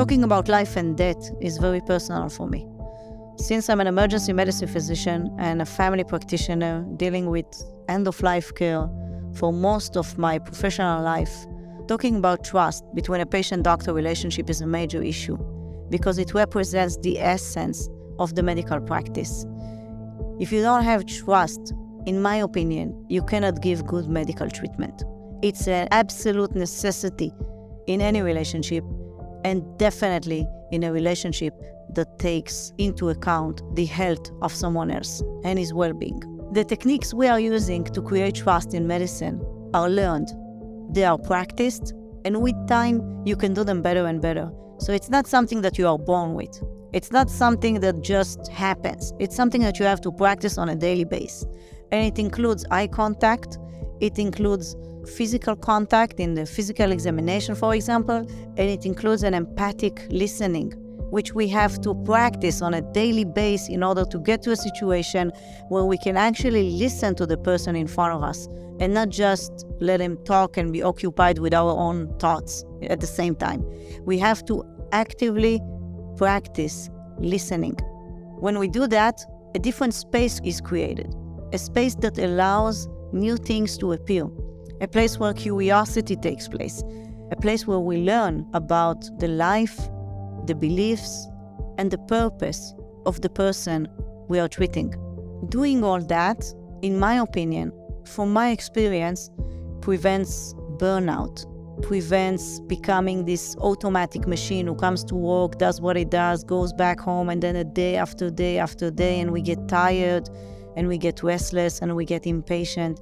Talking about life and death is very personal for me. Since I'm an emergency medicine physician and a family practitioner dealing with end of life care for most of my professional life, talking about trust between a patient doctor relationship is a major issue because it represents the essence of the medical practice. If you don't have trust, in my opinion, you cannot give good medical treatment. It's an absolute necessity in any relationship and definitely in a relationship that takes into account the health of someone else and his well being. The techniques we are using to create trust in medicine are learned, they are practiced, and with time, you can do them better and better. So it's not something that you are born with. It's not something that just happens. It's something that you have to practice on a daily basis. And it includes eye contact, it includes physical contact in the physical examination, for example, and it includes an empathic listening, which we have to practice on a daily basis in order to get to a situation where we can actually listen to the person in front of us and not just let him talk and be occupied with our own thoughts at the same time. We have to actively practice listening. When we do that, a different space is created, a space that allows new things to appear a place where curiosity takes place, a place where we learn about the life, the beliefs, and the purpose of the person we are treating. Doing all that, in my opinion, from my experience, prevents burnout, prevents becoming this automatic machine who comes to work, does what it does, goes back home, and then a day after day after day, and we get tired and we get restless and we get impatient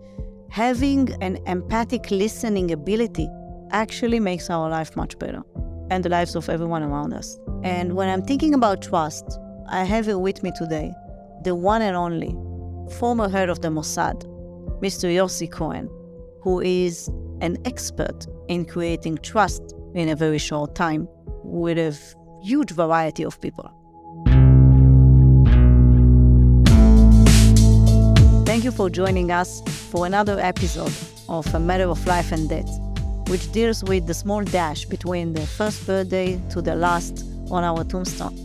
having an empathic listening ability actually makes our life much better and the lives of everyone around us. And when I'm thinking about trust, I have it with me today the one and only former head of the Mossad, Mr. Yossi Cohen, who is an expert in creating trust in a very short time with a huge variety of people. Thank you for joining us for another episode of A Matter of Life and Death, which deals with the small dash between the first birthday to the last on our tombstone.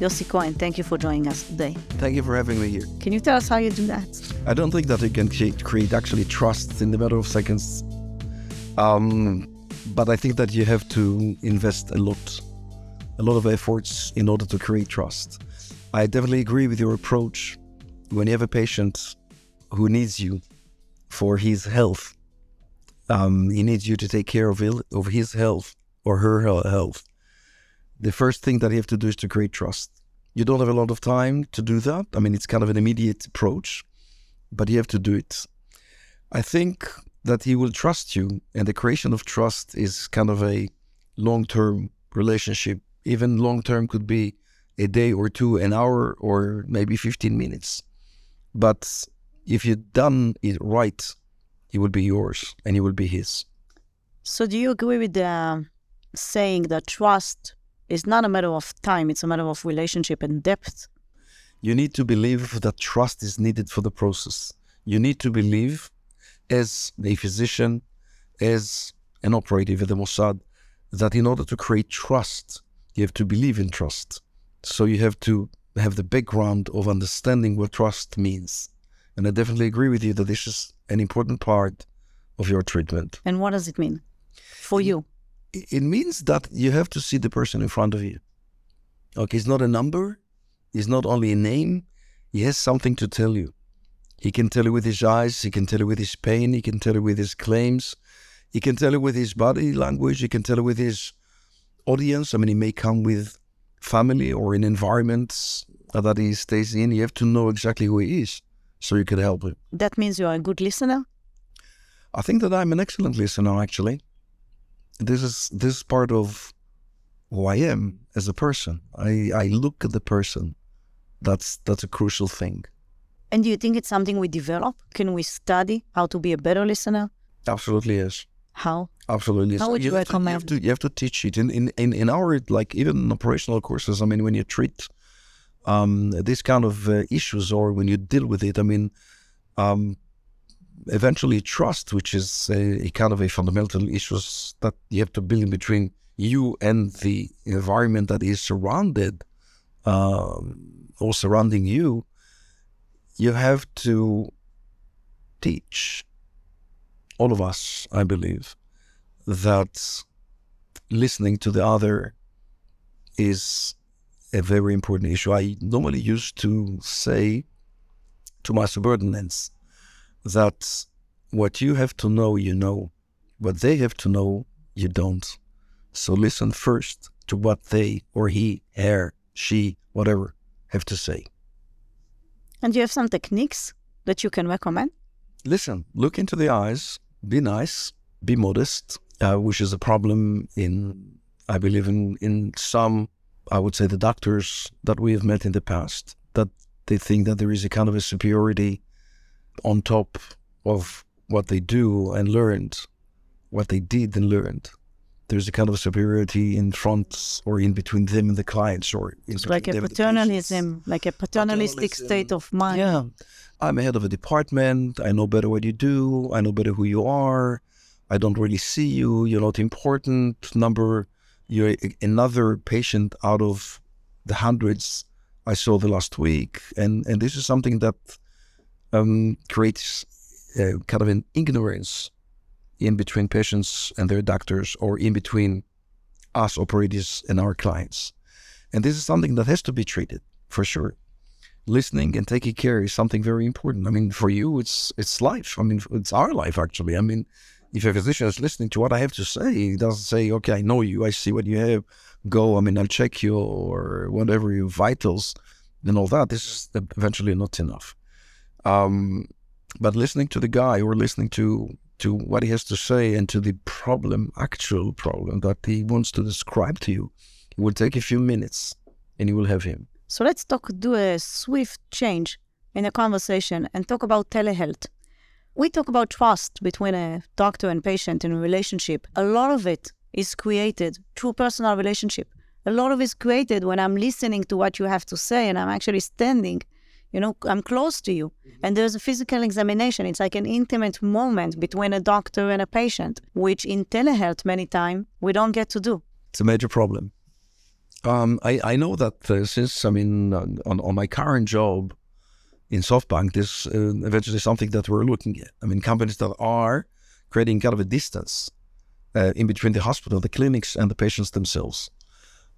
Yossi Cohen, thank you for joining us today. Thank you for having me here. Can you tell us how you do that? I don't think that you can create actually trust in the matter of seconds. Um, but I think that you have to invest a lot, a lot of efforts in order to create trust. I definitely agree with your approach. When you have a patient who needs you for his health. Um, he needs you to take care of, il- of his health or her health. The first thing that you have to do is to create trust. You don't have a lot of time to do that. I mean, it's kind of an immediate approach, but you have to do it. I think that he will trust you, and the creation of trust is kind of a long term relationship. Even long term could be a day or two, an hour, or maybe 15 minutes. But if you've done it right, it will be yours and it will be his. So, do you agree with the saying that trust is not a matter of time, it's a matter of relationship and depth? You need to believe that trust is needed for the process. You need to believe, as a physician, as an operative at the Mossad, that in order to create trust, you have to believe in trust. So you have to have the background of understanding what trust means. And I definitely agree with you that this is an important part of your treatment. And what does it mean for you? It means that you have to see the person in front of you. Okay, it's not a number, it's not only a name, he has something to tell you. He can tell you with his eyes, he can tell you with his pain, he can tell you with his claims, he can tell you with his body language, he can tell you with his audience. I mean, he may come with family or in environments that he stays in. You have to know exactly who he is so you could help him. That means you're a good listener? I think that I'm an excellent listener, actually. This is this is part of who I am as a person. I, I look at the person. That's that's a crucial thing. And do you think it's something we develop? Can we study how to be a better listener? Absolutely yes. How? Absolutely. How would you, you recommend? To, you, have to, you have to teach it in, in, in, in our like even operational courses. I mean, when you treat um, these kind of uh, issues or when you deal with it, I mean, um, eventually trust, which is a, a, kind of a fundamental issues that you have to build between you and the environment that is surrounded um, or surrounding you, you have to teach all of us, I believe, that listening to the other is a very important issue. I normally used to say to my subordinates that what you have to know, you know. What they have to know, you don't. So listen first to what they or he, her, she, whatever, have to say. And you have some techniques that you can recommend? Listen, look into the eyes, be nice, be modest, uh, which is a problem in, I believe, in, in some, I would say, the doctors that we have met in the past, that they think that there is a kind of a superiority on top of what they do and learned, what they did and learned. There's a kind of superiority in front or in between them and the clients, or it's like a paternalism, like a paternalistic state of mind. Yeah, I'm head of a department. I know better what you do. I know better who you are. I don't really see you. You're not important. Number, you're another patient out of the hundreds I saw the last week, and and this is something that um, creates uh, kind of an ignorance in between patients and their doctors, or in between us operators and our clients. And this is something that has to be treated for sure. Listening and taking care is something very important. I mean, for you, it's it's life. I mean, it's our life actually. I mean, if a physician is listening to what I have to say, he doesn't say, "Okay, I know you. I see what you have. Go. I mean, I'll check you or whatever your vitals and all that." This is eventually not enough. Um, but listening to the guy or listening to to what he has to say and to the problem, actual problem that he wants to describe to you, it will take a few minutes and you will have him. So let's talk, do a swift change in the conversation and talk about telehealth. We talk about trust between a doctor and patient in a relationship. A lot of it is created through personal relationship. A lot of it is created when I'm listening to what you have to say and I'm actually standing you know i'm close to you mm-hmm. and there's a physical examination it's like an intimate moment between a doctor and a patient which in telehealth many times we don't get to do it's a major problem um, I, I know that uh, since i mean uh, on, on my current job in softbank this uh, eventually something that we're looking at i mean companies that are creating kind of a distance uh, in between the hospital the clinics and the patients themselves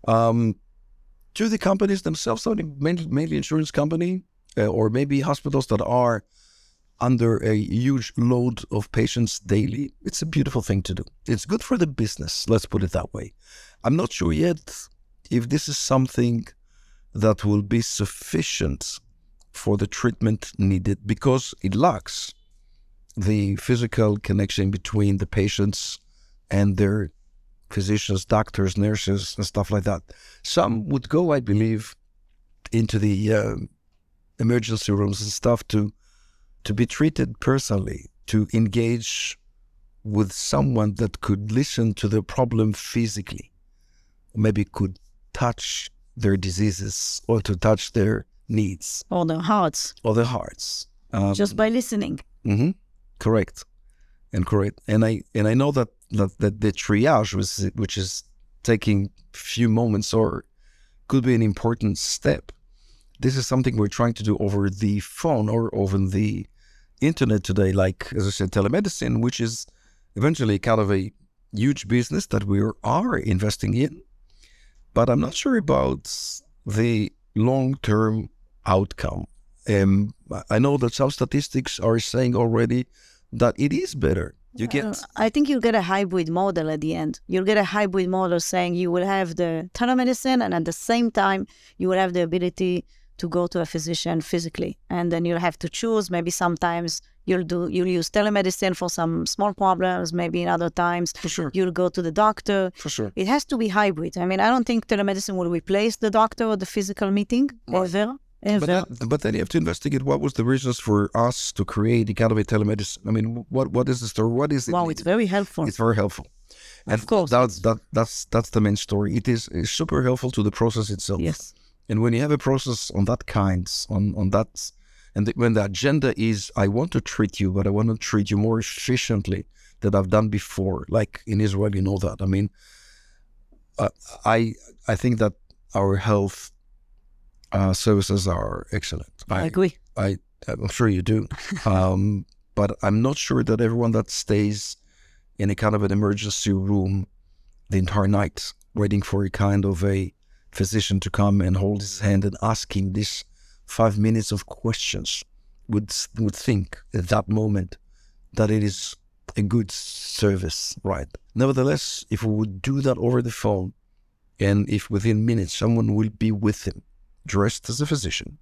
um, to the companies themselves, so mainly, mainly insurance company, uh, or maybe hospitals that are under a huge load of patients daily, it's a beautiful thing to do. It's good for the business, let's put it that way. I'm not sure yet if this is something that will be sufficient for the treatment needed because it lacks the physical connection between the patients and their physicians, doctors, nurses, and stuff like that. Some would go, I believe, into the uh, emergency rooms and stuff to to be treated personally, to engage with someone that could listen to the problem physically, maybe could touch their diseases or to touch their needs. Or their hearts. Or their hearts. Um, just by listening. Mm-hmm, correct, and correct, and I and I know that that, that the triage was which is taking few moments or could be an important step. This is something we're trying to do over the phone or over the internet today, like, as I said, telemedicine, which is eventually kind of a huge business that we are investing in. But I'm not sure about the long term outcome. Um, I know that some statistics are saying already that it is better. You get. I think you'll get a hybrid model at the end. You'll get a hybrid model saying you will have the telemedicine, and at the same time, you will have the ability to go to a physician physically and then you'll have to choose maybe sometimes you'll do you'll use telemedicine for some small problems maybe in other times for sure you'll go to the doctor for sure it has to be hybrid i mean i don't think telemedicine will replace the doctor or the physical meeting ever but, that, but then you have to investigate what was the reasons for us to create the kind of a telemedicine. I mean, what what is the story? What is it? Wow, it's very helpful. It's very helpful. And of course, that's that that's that's the main story. It is super helpful to the process itself. Yes. And when you have a process on that kind, on on that, and the, when the agenda is, I want to treat you, but I want to treat you more efficiently than I've done before. Like in Israel, you know that. I mean, uh, I I think that our health uh, services are excellent. I, I agree. I I'm sure you do, um, but I'm not sure that everyone that stays in a kind of an emergency room the entire night waiting for a kind of a physician to come and hold his hand and ask him this five minutes of questions would would think at that moment that it is a good service, right? Nevertheless, if we would do that over the phone, and if within minutes someone will be with him, dressed as a physician,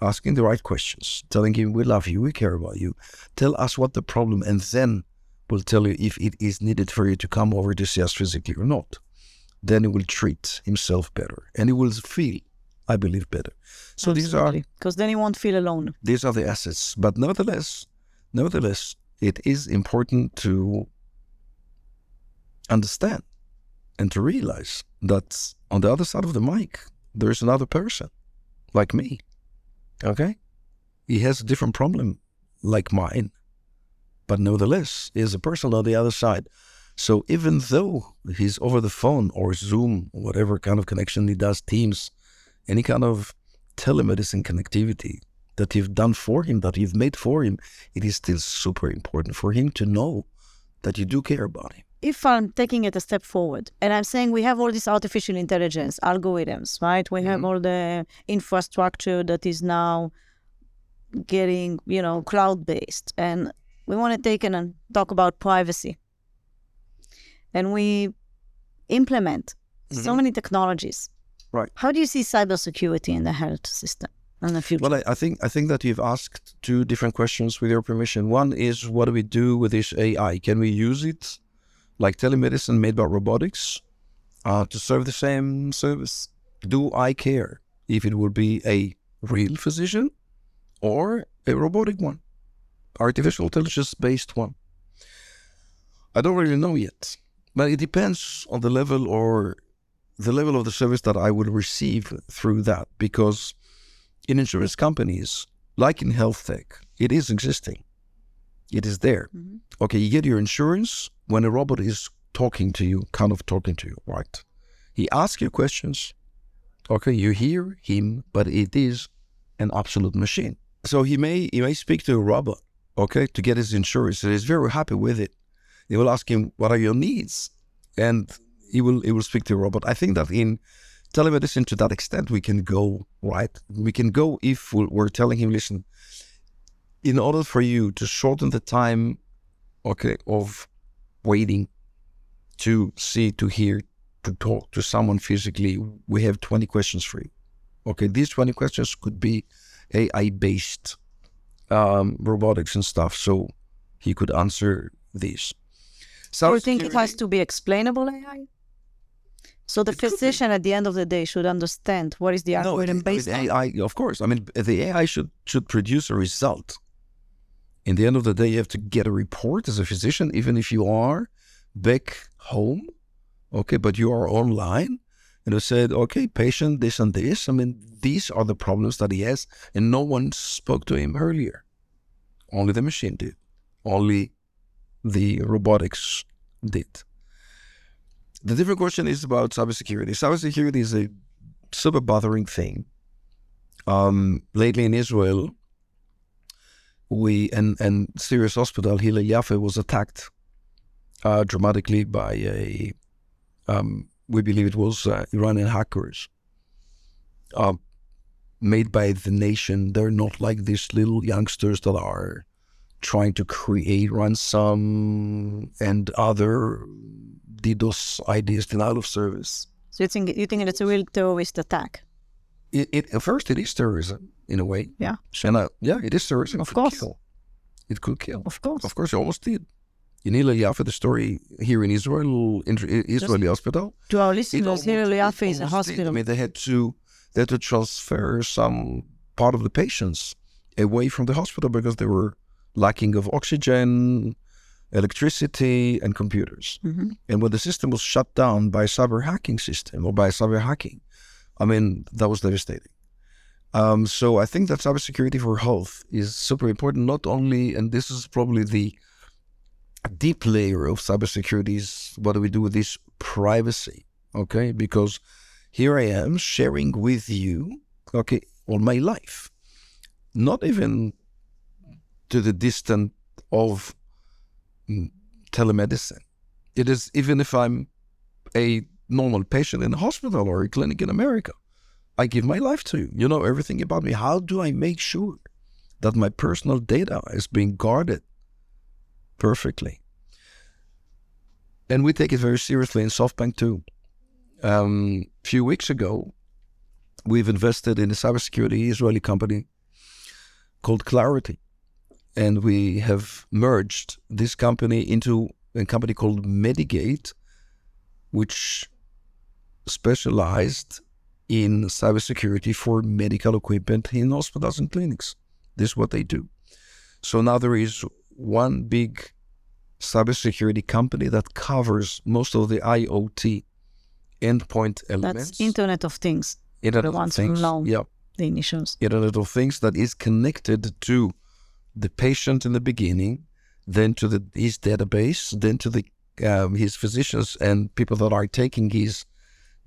asking the right questions, telling him we love you, we care about you, tell us what the problem, and then we'll tell you if it is needed for you to come over to see us physically or not. Then he will treat himself better, and he will feel, I believe, better. So Absolutely. these are because then he won't feel alone. These are the assets, but nevertheless, nevertheless, it is important to understand and to realize that on the other side of the mic, there's another person like me. Okay? He has a different problem like mine, but nevertheless, he is a person on the other side. So even though he's over the phone or Zoom, whatever kind of connection he does, Teams, any kind of telemedicine connectivity, that you've done for him, that you've made for him, it is still super important for him to know that you do care about him. If I'm taking it a step forward and I'm saying we have all this artificial intelligence algorithms, right? We have Mhm. all the infrastructure that is now getting, you know, cloud based. And we want to take in and talk about privacy. And we implement so Mhm. many technologies. Right. How do you see cybersecurity in the health system in the future? Well, I, I think I think that you've asked two different questions with your permission. One is what do we do with this AI? Can we use it like telemedicine made by robotics uh, to serve the same service? Do I care if it will be a real physician or a robotic one, artificial intelligence based one? I don't really know yet, but it depends on the level or the level of the service that I will receive through that because in insurance companies, like in health tech, it is existing. It is there. Mhm. Okay, you get your insurance when a robot is talking to you, kind of talking to you, right? He asks you questions. Okay, you hear him, but it is an absolute machine. So he may he may speak to a robot, okay, to get his insurance, and he's very happy with it. He will ask him, "What are your needs?" and he will he will speak to a robot. I think that in telemedicine to that extent we can go right we can go if we- we're telling him listen in order for you to shorten the time okay of waiting to see to hear to talk to someone physically we have 20 questions for you okay these 20 questions could be ai based um, robotics and stuff so he could answer these Do you think it has to be explainable AI? So the It physician at the end of the day should understand what is the No, algorithm it- based with on. AI, of course. I mean, the AI should should produce a result. In the end of the day, you have to get a report as a physician, even if you are back home, okay, but you are online, and I said, okay, patient, this and this. I mean, these are the problems that he has, and no one spoke to him earlier. Only the machine did. Only the robotics did. The different question is about cybersecurity. Cybersecurity is a super bothering thing. Um, lately in Israel, we and and Serious Hospital Hillel Yaffe was attacked uh, dramatically by a um, we believe it was uh, Iranian hackers uh, made by the nation. They're not like these little youngsters that are trying to create ransom and other DDoS ideas, denial of service. So you think you think it's a real terrorist attack? It, it at first it is terrorism in a way. Yeah. And uh, yeah, it is terrorism. Of It course. kill. It could kill. Of course. Of course, it almost did. In Hillel Yaffe, the story here in Israel, in Israeli hospital. To our listeners, Liafe it is a almost did. hospital. I mean, they had to they had to transfer some part of the patients away from the hospital because they were lacking of oxygen, electricity, and computers. Mhm. And when the system was shut down by a cyber hacking system or by cyber hacking, I mean, that was devastating. Um, so I think that cybersecurity for health is super important, not only, and this is probably the deep layer of cybersecurity is what do we do with this privacy? Okay, because here I am sharing with you, okay, all my life. Not even to the distant of mm, telemedicine. It is even if I'm a normal patient in a hospital or a clinic in America, I give my life to you. You know everything about me. How do I make sure that my personal data is being guarded perfectly? And we take it very seriously in SoftBank too. Um, a few weeks ago, we've invested in a cybersecurity Israeli company called Claroty. And we have merged this company into a company called Medigate, which specialized in cybersecurity for medical equipment in hospitals and clinics. This is what they do. So now there is one big cybersecurity company that covers most of the IoT endpoint elements. That's Internet of Things. Internet the ones of Things. who Yeah. the initials. Internet of Things that is connected to the patient in the beginning, then to the, his database, then to the um, his physicians and people that are taking his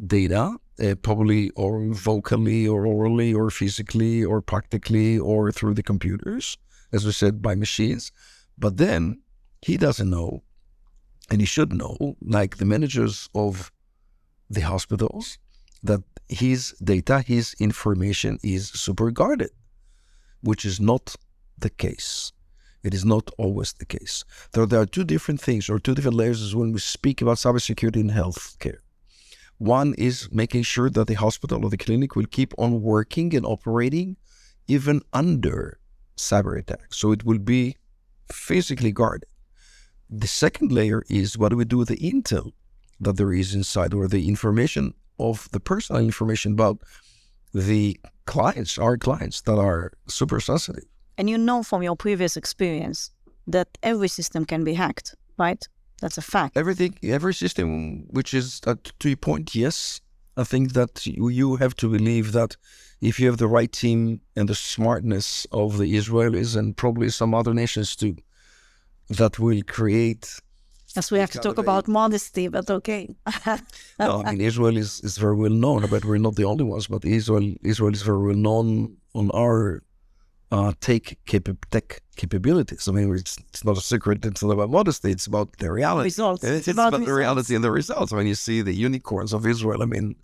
data, uh, probably or vocally or orally or physically or practically or through the computers, as we said, by machines. But then he doesn't know, and he should know, like the managers of the hospitals, that his data, his information is super guarded, which is not the case. It is not always the case. There, there are two different things or two different layers when we speak about cybersecurity in healthcare. One is making sure that the hospital or the clinic will keep on working and operating even under cyber attacks. So it will be physically guarded. The second layer is what do we do with the intel that there is inside or the information of the personal information about the clients, our clients that are super sensitive. And you know from your previous experience that every system can be hacked, right? That's a fact. Everything, every system which is uh, to your point, yes. I think that you, you have to believe that if you have the right team and the smartness of the Israelis and probably some other nations too, that will create Yes, we have to talk about modesty, but okay. no, I mean Israel is, is very well known, but we're not the only ones. But Israel Israel is very well known on our uh, take capa- tech capabilities. I mean, it's, it's not a secret. It's not about modesty. It's about the reality. Results. It's, it's about, the reality and the results. I mean, you see the unicorns of Israel. I mean,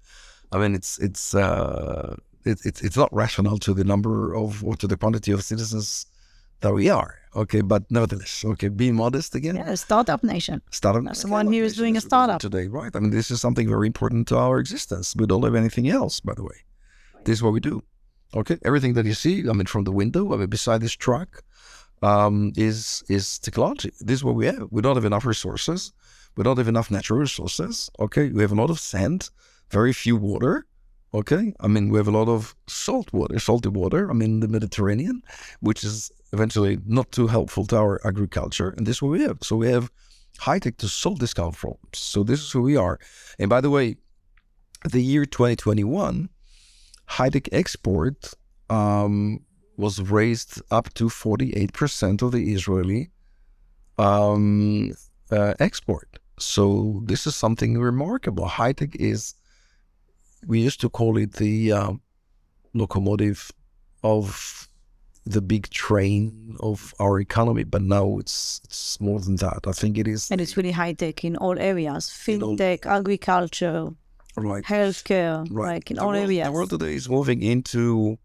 I mean, it's it's uh, it, it's it's not rational to the number of or to the quantity of citizens that we are. Okay, but nevertheless, okay, be modest again. Yeah, startup nation. Startup. That's the one who is doing a startup. today, right? I mean, this is something very important to our existence. We don't have anything else, by the way. This is what we do. Okay, everything that you see, I mean, from the window, I mean, beside this truck, um, is is technology. This is what we have. We don't have enough resources. We don't have enough natural resources. Okay, we have a lot of sand, very few water. Okay, I mean, we have a lot of salt water, salty water. I mean, the Mediterranean, which is eventually not too helpful to our agriculture. And this is what we have. So we have high tech to solve this problems. So this is who we are. And by the way, the year 2021, high tech export um, was raised up to 48% of the Israeli um, uh, export. So this is something remarkable. High tech is, we used to call it the uh, locomotive of the big train of our economy, but now it's it's more than that. I think it is. And it's really high tech in all areas In all- fintech, agriculture, right. healthcare, Right. like in the all world, areas. The world today is moving into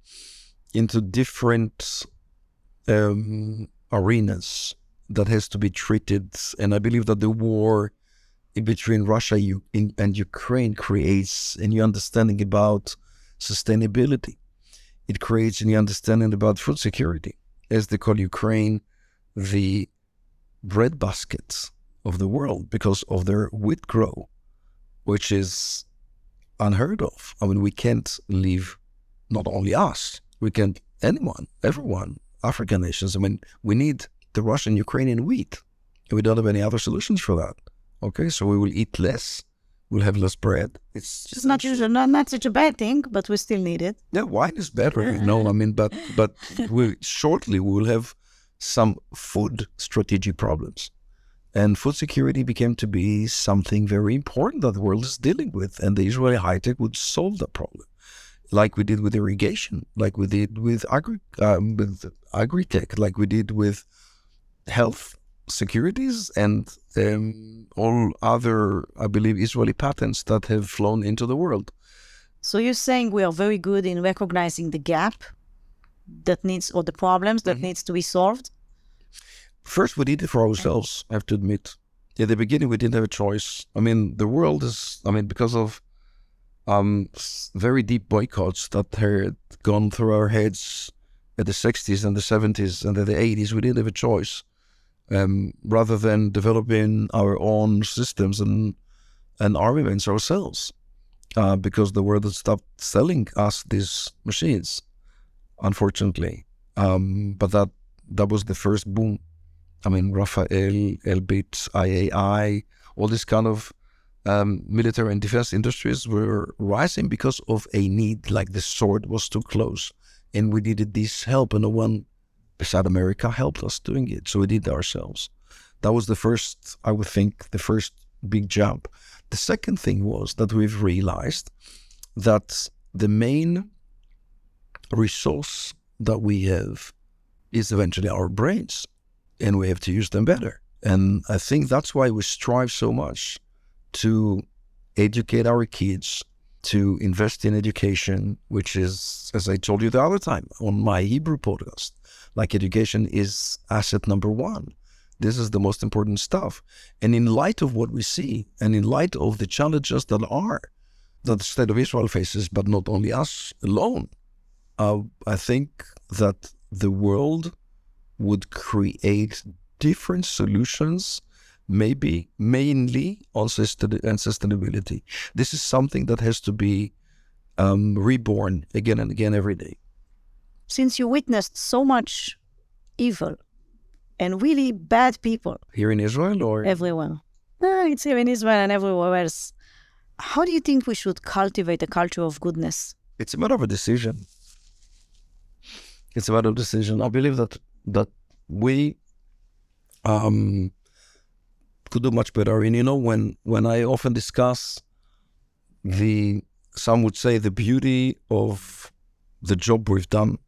into different um, arenas that has to be treated, and I believe that the war in between Russia and Ukraine creates a new understanding about sustainability. It creates a new understanding about food security, as they call Ukraine the breadbasket of the world because of their wheat grow, which is unheard of. I mean, we can't leave not only us, we can't anyone, everyone, African nations. I mean, we need the Russian Ukrainian wheat. And we don't have any other solutions for that. Okay, so we will eat less, we'll have less bread. It's It's not usually not, not such a bad thing, but we still need it. yeah, wine is better. no, I mean, but but we shortly we will have some food strategy problems, And food security became to be something very important that the world is dealing with. And the Israeli high tech would solve that problem, like we did with irrigation, like we did with agri um, with agri-tech, like we did with health securities and um, all other, I believe, Israeli patents that have flown into the world. So you're saying we are very good in recognizing the gap that needs or the problems that mm-hmm. needs to be solved? First, we did it for ourselves. I have to admit. At the beginning, we didn't have a choice. I mean, the world is. I mean, because of um, very deep boycotts that had gone through our heads at the 60s and the 70s and the 80s, we didn't have a choice. Um, rather than developing our own systems and and armaments ourselves, uh, because the world stopped selling us these machines, unfortunately. Um, but that that was the first boom I mean, Rafael, Elbit, IAI, all these kind of um, military and defense industries were rising because of a need, like the sword was too close. And we needed this help, and no one beside America helped us doing it. So we did it ourselves. That was the first, I would think, the first big jump. The second thing was that we've realized that the main resource that we have is eventually our brains and we have to use them better. And I think that's why we strive so much to educate our kids, to invest in education, which is, as I told you the other time on my Hebrew podcast, like education is asset number one. This is the most important stuff. And in light of what we see, and in light of the challenges that are that the state of Israel faces, but not only us alone, uh, I think that the world would create different solutions, maybe mainly on sustainability. This is something that has to be um, reborn again and again every day. Since you witnessed so much evil and really bad people here in Israel or everywhere, no, it's here in Israel and everywhere else. How do you think we should cultivate a culture of goodness? It's a matter of a decision. It's a matter of decision. I believe that that we um, could do much better. And you know, when when I often discuss the some would say the beauty of the job we've done,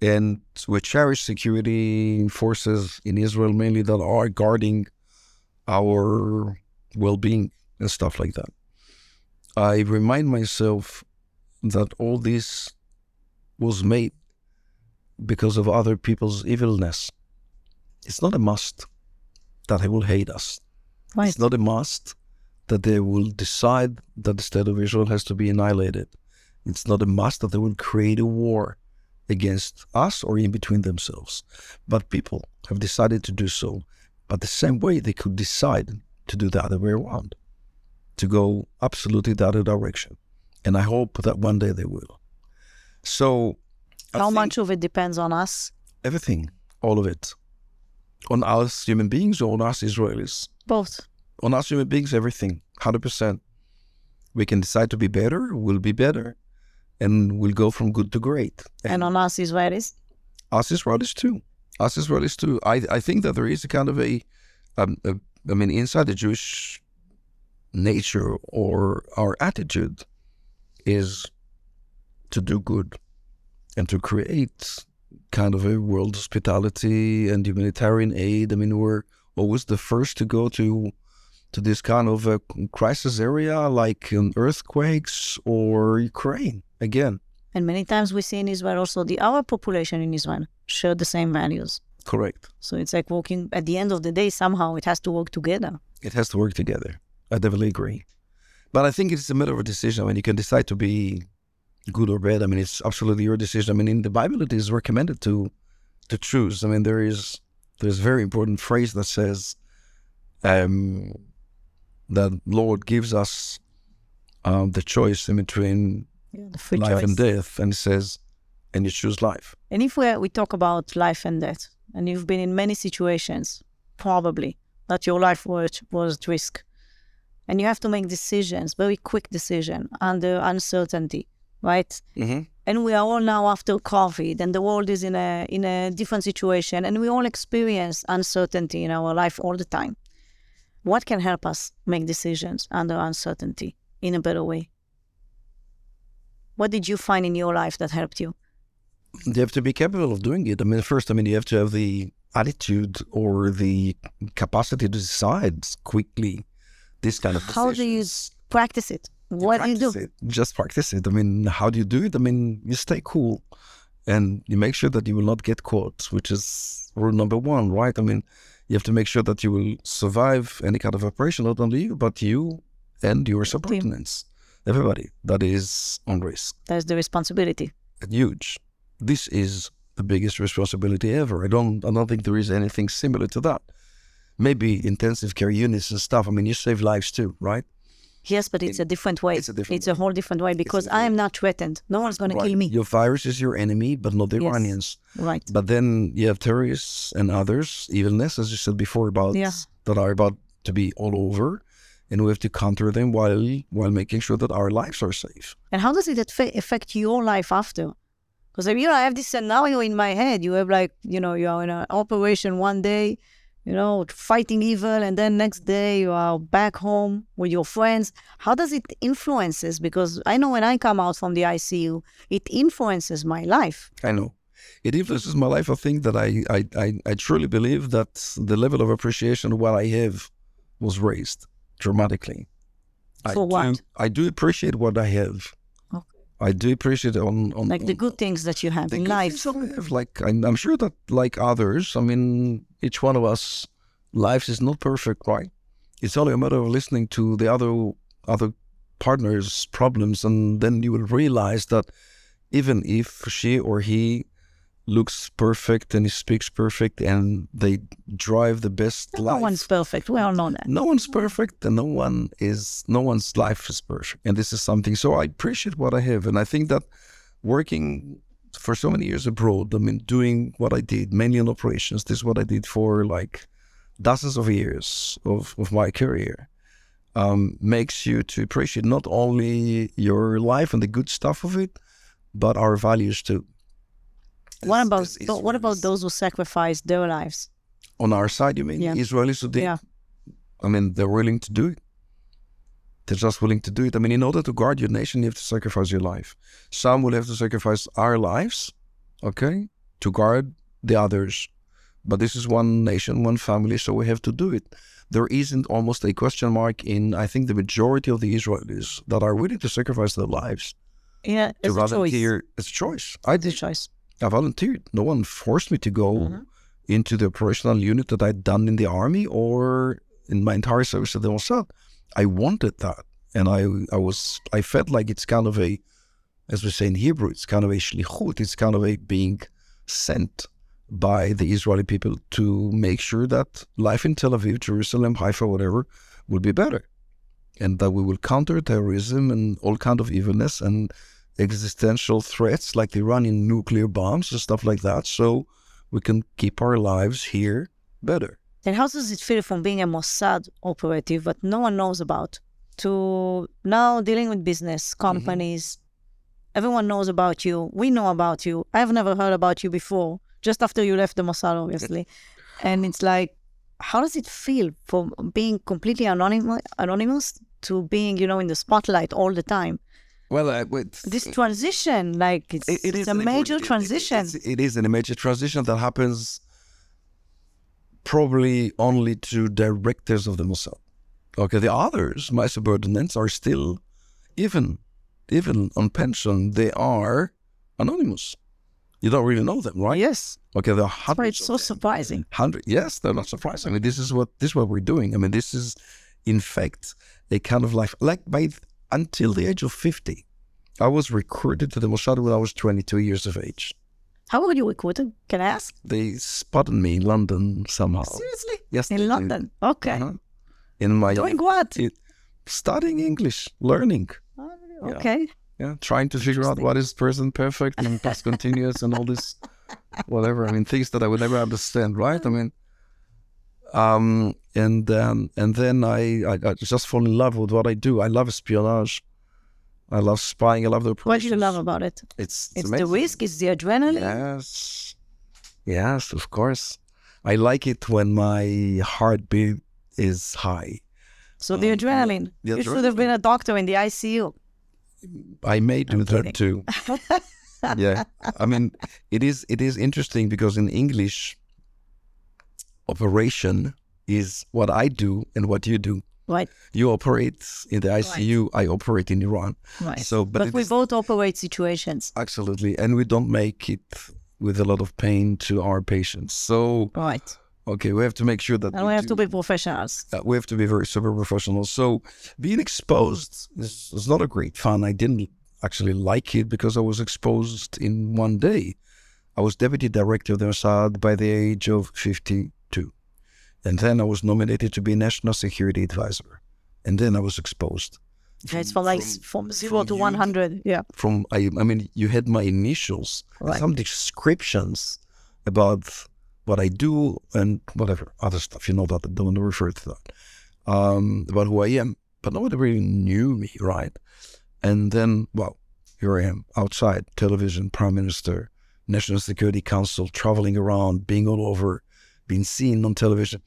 and we cherish security forces in Israel mainly that are guarding our well-being and stuff like that. I remind myself that all this was made because of other people's evilness. It's not a must that they will hate us. Right. It's not a must that they will decide that the state of Israel has to be annihilated. It's not a must that they will create a war against us or in between themselves. But people have decided to do so. But the same way they could decide to do the other way around, to go absolutely the other direction. And I hope that one day they will. So how much of it depends on us? Everything, all of it. On us human beings or on us Israelis? Both. On us human beings, everything, 100%. We can decide to be better, we'll be better, and we'll go from good to great. And, and on us Israelis? Us Israelis too. Us Israelis too. I, I think that there is a kind of a, um, a I mean, inside the Jewish nature or our attitude is to do good and to create kind of a world hospitality and humanitarian aid. I mean, we're always the first to go to to this kind of a crisis area like um, earthquakes or Ukraine again. And many times we see in Israel also the our population in Israel share the same values. Correct. So it's like working at the end of the day, somehow it has to work together. It has to work together. I definitely agree. But I think it's a matter of a decision. I mean, you can decide to be good or bad. I mean, it's absolutely your decision. I mean, in the Bible, it is recommended to to choose. I mean, there is there's a very important phrase that says um, that Lord gives us um, the choice in between yeah, life choice. and death, and He says, and you choose life. And if we we talk about life and death, and you've been in many situations, probably that your life was was at risk, and you have to make decisions, very quick decision under uncertainty right? Mm-hmm. And we are all now after COVID, and the world is in a in a different situation, and we all experience uncertainty in our life all the time. what can help us make decisions under uncertainty in a better way? What did you find in your life that helped you? You have to be capable of doing it. I mean, first, I mean, you have to have the attitude or the capacity to decide quickly this kind of How do you practice it? What do you do? It. Just practice it. I mean, how do you do it? I mean, you stay cool and you make sure that you will not get caught, which is rule number one, right? I mean, you have to make sure that you will survive any kind of operation, not only you, but you and your subordinates, everybody that is on risk. That's the responsibility. Huge. This is the biggest responsibility ever. I don't, I don't think there is anything similar to that. Maybe intensive care units and stuff. I mean, you save lives too, right? Yes, but it's a different way. it's a different It's a whole different way because I am not threatened. No one's going to kill me. Your virus is your enemy, but not the Yes. Iranians. Right. But then you have terrorists and others, evilness, as you said before, about Yeah. that are about to be all over, and we have to counter them while while making sure that our lives are safe. And how does it affect your life after? Because you know, I have this scenario in my head. You have like, you know, you are in an operation one day, you know, fighting evil, and then next day you are back home with your friends. How does it influences? Because I know when I come out from the ICU, it influences my life. I know. It influences my life. I think that I, I, I, I truly believe that the level of appreciation of what I have was raised dramatically. I For what? Do, I do appreciate what I have. I do appreciate on, on Like the on- good things that you have in life. I have, like I'm, I'm sure that like others, I mean, each one of us, lives is not perfect, right? It's only a matter of listening to the other other partner's problems, and then you will realize that even if she or he looks perfect and he speaks perfect and they drive the best No life, No one's perfect. We all know that. no one's perfect and no one is no one's life is perfect and this is something so i appreciate what i have and i think that working for so many years abroad i mean doing what i did mainly in operations this is what i did for like dozens of years of, of my career um, makes you to appreciate not only your life and the good stuff of it but our values too What As- about as tho- what about those who sacrifice their lives? on our side you mean Yeah. israelis who did Yeah. I mean, they're willing to do it. They're just willing to do it. I mean, in order to guard your nation, you have to sacrifice your life. Some will have to sacrifice our lives, okay, to guard the others. But this is one nation, one family, so we have to do it. There isn't almost a question mark in, I think, the majority of the Israelis that are willing to sacrifice their lives Yeah, it's a choice. It's a choice. I It's a did. choice. I volunteered. No one forced me to go Mhm. into the operational unit that I'd done in the army or in my entire service at the Mossad. I wanted that, and I I was I felt like it's kind of a, as we say in Hebrew, it's kind of a shlichut. It's kind of a being sent by the Israeli people to make sure that life in Tel Aviv, Jerusalem, Haifa, whatever, will be better, and that we will counter terrorism and all kind of evilness and existential threats like the Iranian nuclear bombs and stuff like that. So we can keep our lives here better. And how does it feel from being a Mossad operative that no one knows about to now dealing with business, companies? Everyone knows about you. We know about you. I've never heard about you before, just after you left the Mossad, obviously. and it's like, how does it feel from being completely anonymous, anonymous to being, you know, in the spotlight all the time? Well, uh, This transition, like, it's, it's a major transition. it is a major transition that happens probably only to directors of the Mossad. Okay, the others, my subordinates, are still, even even on pension, they are anonymous. You don't really know them, right? yes. Okay, there are But hundreds. it's so surprising. hundred yes they're not surprising. I mean, this is what this is what we're doing i mean this is in fact a kind of life like by until the age of 50 i was recruited to the mossad when i was 22 years of age How were you recruited? Can I ask? they spotted me in london somehow Seriously? yes In. London? Okay. Uh-huh. in my Doing what? it- studying english learning Yeah. Okay. yeah trying to figure out what is present perfect and past continuous and all this whatever i mean things that i would never understand right i mean um and then and then I, I i just fall in love with what i do i love espionage i love spying i love the What do you love about it? it's it's, It's the risk, it's the adrenaline. yes yes of course i like it when my heartbeat is high. So the Um, adrenaline. the you should have been a doctor in the ICU. I may do that too. yeah, I mean, it is it is interesting because in English, operation is what I do and what you do. Right, You operate in the ICU. I operate in Iran. right. So, but, but we both operate situations. absolutely, and we don't make it with a lot of pain to our patients. So, Right. okay, we have to make sure that And we have do- to be professionals. uh, we have to be very super professional. So being exposed is, is not a great fun. I didn't actually like it because I was exposed in one day. I was deputy director of the Mossad by the age of 52. And then I was nominated to be national security advisor. And then I was exposed. It's from like from- from zero to one hundred. Yeah. From, I, I mean, you had my initials, Right. some descriptions about what I do and whatever other stuff. You know that I don't want to refer to that. Um, about who I am, but nobody really knew me, right? And then, well, here I am outside television, prime minister, National Security Council, traveling around, being all over, being seen on television.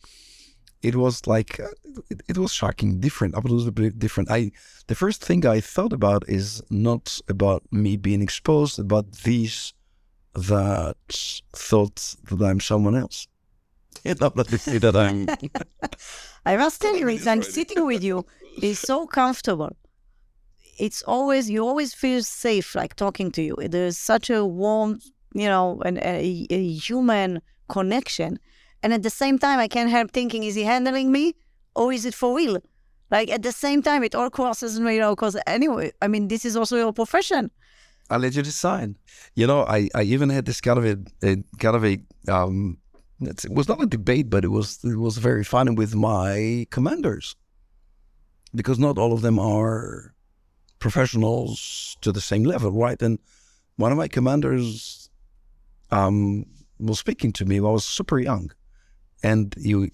It was like uh, it, it was shocking, different, absolutely different. I the first thing I thought about is not about me being exposed, about these that thought that I'm someone else. It's not that they say that I'm. I must tell you, Totally it's, and different. sitting with you is so comfortable. It's always you always feel safe, like talking to you. There's such a warm, you know, and a, a human connection, and at the same time, I can't help thinking: is he handling me, or is it for real? Like at the same time, it all crosses you know. Because anyway, I mean, this is also your profession. I'll let you decide. You know, I, I even had this kind of a, a kind of a um, it was not a debate, but it was it was very fun with my commanders because not all of them are professionals to the same level, right? And one of my commanders um, was speaking to me. I was super young, and you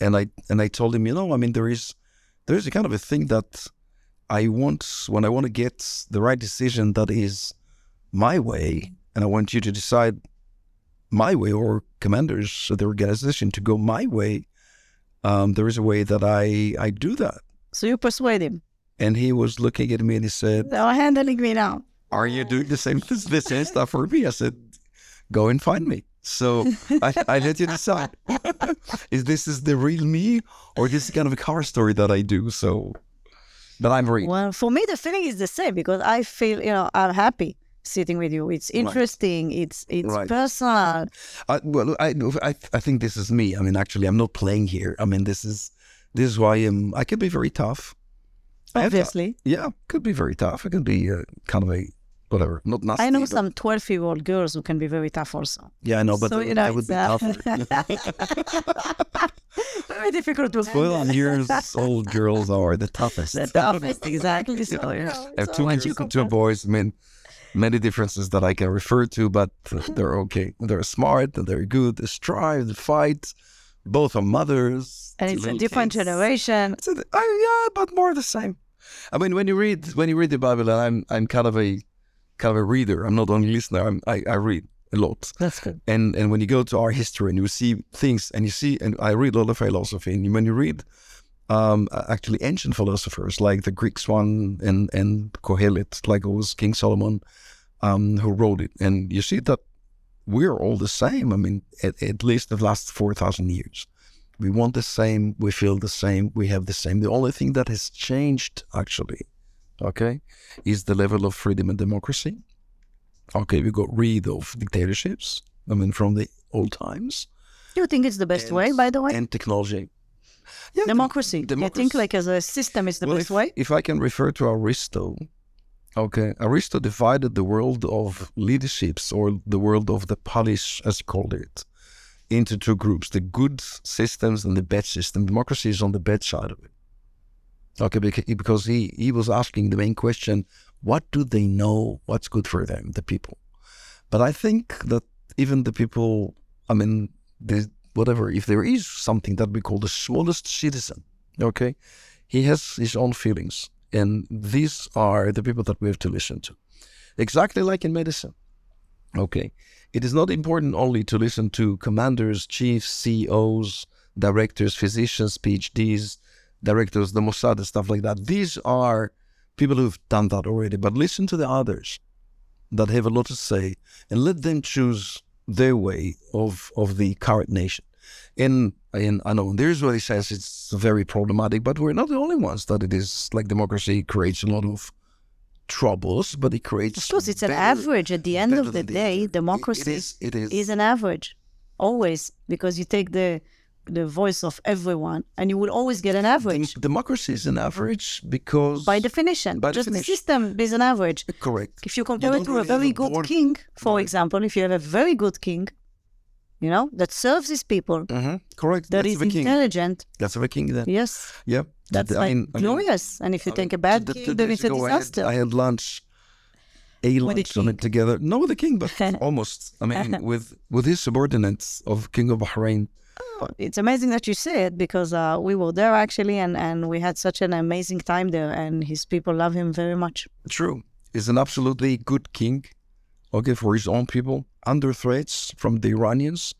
and I and I told him, you know, I mean, there is there is a kind of a thing that I want when I want to get the right decision that is my way, and I want you to decide my way or commanders of the organization to go my way. Um, there is a way that I I do that. So you persuade him. And he was looking at me and he said, They're handling me now. "Are you doing the same the same stuff for me?" I said, "Go and find me." So I, I let you decide. is this is the real me, or this is kind of a car story that I do? So, that I'm very Well, for me, the feeling is the same because I feel, you know, I'm happy sitting with you. It's interesting. It's it's Right. personal. I, well, I, I I think this is me. I mean, actually, I'm not playing here. I mean, this is this is why I am. I could be very tough. I to- Obviously, Yeah, could be very tough. I could be uh, kind of a whatever, not nasty. I know but- some twelve-year-old girls who can be very tough also. Yeah, I know, but so uh, you know, I would be it's, uh, tougher. very difficult to Twelve years old girls are the toughest. The toughest, exactly. So you know, I have so two once you girls and two compare- boys. I mean, many differences that I can refer to, but uh, they're okay. They're smart they're good. They strive, they fight. Both are mothers. and it's a different kids. generation. So th- I, yeah, but more the same. I mean, when you read when you read the Bible, and I'm I'm kind of a kind of a reader. I'm not only a listener. I'm, I I read a lot. That's good. And and when you go to our history and you see things and you see and I read a lot of philosophy and when you read um, actually ancient philosophers like the Greeks one and and Kohelet, like it was King Solomon um, who wrote it, and you see that we're all the same. I mean, at, at least the last four thousand years, we want the same, we feel the same, we have the same. The only thing that has changed actually, okay, is the level of freedom and democracy. Okay, we got rid of dictatorships. I mean, from the old times you think it's the best And- way, by the way? and technology. Yeah, democracy. I think like as a system is the well, best if, way? If I can refer to Aristo, okay, Aristo divided the world of leaderships or the world of the polis, as he called it, into two groups: the good systems and the bad system. Democracy is on the bad side of it. Okay, because he he was asking the main question: What do they know? What's good for them, the people? But I think that even the people, I mean, the, whatever, if there is something that we call the smallest citizen, okay, he has his own feelings. And these are the people that we have to listen to. Exactly like in medicine. Okay. It is not important only to listen to commanders, chiefs, CEOs, directors, physicians, PhDs, directors, the Mossad, and stuff like that. These are people who've done that already. But listen to the others that have a lot to say and let them choose their way of of the current nation. And, in I know in the Israeli sense it's very problematic, but we're not the only ones that it is like democracy creates a lot of troubles, but it creates Of course, it's an average. At the end of the day. It- democracy it is it is is an average, always, because you take the the voice of everyone, and you will always get an Dem- average democracy is an average because by definition. by Just the system is an average. correct. If you compare don't it to a really have very good board- king, for Right. example, if you have a very good king, you know, that serves his people, hmm Correct. that That's is king. intelligent, That's a king then. yes, Yeah. that's I like mean- I mean- glorious. and if you I take mean, a bad king, then it's a ago I had- disaster. I had, lunch, a With the lunch on it king. together. No, with the king, but almost. I mean, with with his subordinates of King of Bahrain. It's amazing that you say it because uh, we were there actually, and, and we had such an amazing time there, and his people love him very much. True, he's an absolutely good king. Okay, for his own people, under threats from the Iranians.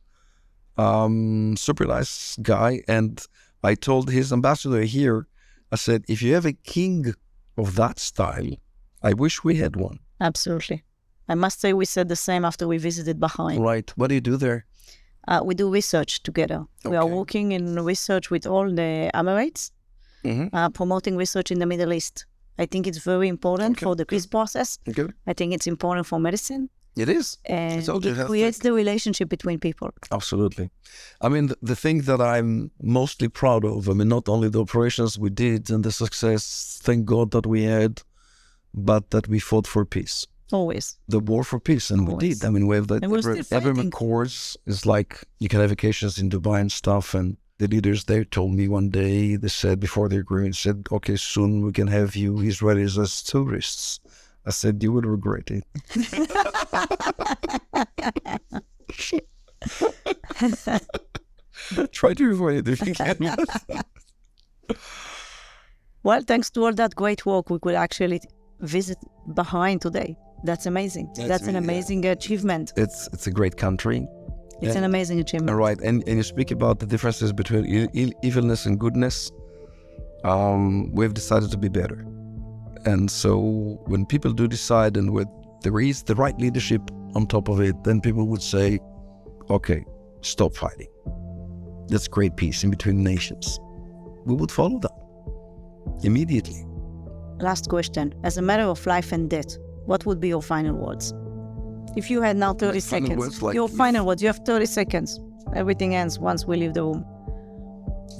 Um, super nice guy, and I told his ambassador here. I said, if you have a king of that style, I wish we had one. Absolutely. I must say, we said the same after we visited Bahrain. Right. What do you do there? Uh, we do research together. We are working in research with all the Emirates, Mhm. uh, promoting research in the Middle East. I think it's very important Okay, for the peace process. Okay. I think it's important for medicine, It is. and it creates the relationship between people. Absolutely. I mean, the, the thing that I'm mostly proud of, I mean, not only the operations we did and the success, thank God that we had, but that we fought for peace. Always. The war for peace, and we did. I mean, we have that. We're every, every course is like you can have vacations in Dubai and stuff. And the leaders there told me one day, they said before the agreement, said, okay, soon we can have you Israelis as tourists. I said, you would regret it. Try to avoid it if you can. Well, thanks to all that great work, we could actually visit Bahrain today. That's amazing. That's That's, an really- amazing achievement. it's it's a great country. It's Yeah. an amazing achievement. right, and, and you speak about the differences between e- evilness and goodness. Um, we've decided to be better, and so when people do decide, and with there is the right leadership on top of it, then people would say, "Okay, stop fighting. Let's create peace in between nations." We would follow that immediately. Last question. As a matter of life and death, what would be your final words? If you had now 30 My final seconds, words, like your final words, you have 30 seconds. Everything ends once we leave the room.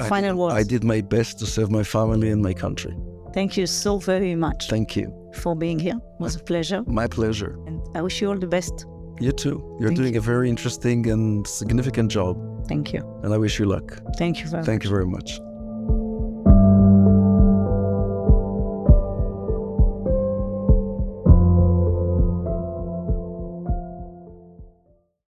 I Final did, words. I did my best to serve my family and my country. Thank you so very much Thank you. for being here. It was a pleasure. My pleasure. And I wish you all the best. You too. You're Thank doing a very interesting and significant job, Thank you. and I wish you luck. Thank you very much. Thank you very much.